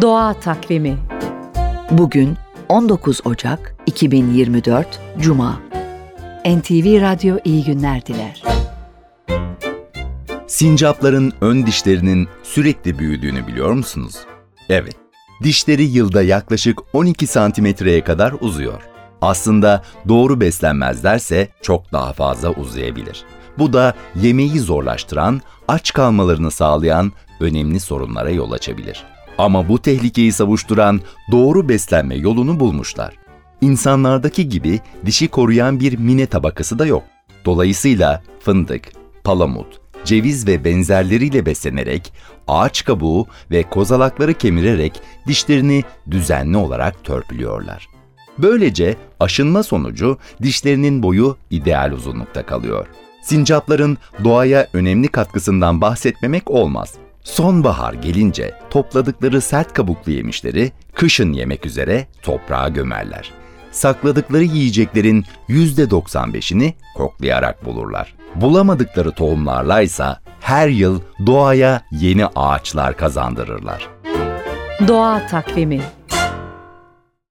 Doğa Takvimi Bugün 19 Ocak 2024 Cuma NTV Radyo iyi günler diler. Sincapların ön dişlerinin sürekli büyüdüğünü biliyor musunuz? Evet, dişleri yılda yaklaşık 12 santimetreye kadar uzuyor. Aslında doğru beslenmezlerse çok daha fazla uzayabilir. Bu da yemeği zorlaştıran, aç kalmalarını sağlayan önemli sorunlara yol açabilir. Ama bu tehlikeyi savuşturan doğru beslenme yolunu bulmuşlar. İnsanlardaki gibi dişi koruyan bir mine tabakası da yok. Dolayısıyla fındık, palamut, ceviz ve benzerleriyle beslenerek, ağaç kabuğu ve kozalakları kemirerek dişlerini düzenli olarak törpülüyorlar. Böylece aşınma sonucu dişlerinin boyu ideal uzunlukta kalıyor. Sincapların doğaya önemli katkısından bahsetmemek olmaz. Sonbahar gelince topladıkları sert kabuklu yemişleri kışın yemek üzere toprağa gömerler. Sakladıkları yiyeceklerin %95'ini koklayarak bulurlar. Bulamadıkları tohumlarla ise her yıl doğaya yeni ağaçlar kazandırırlar. Doğa Takvimi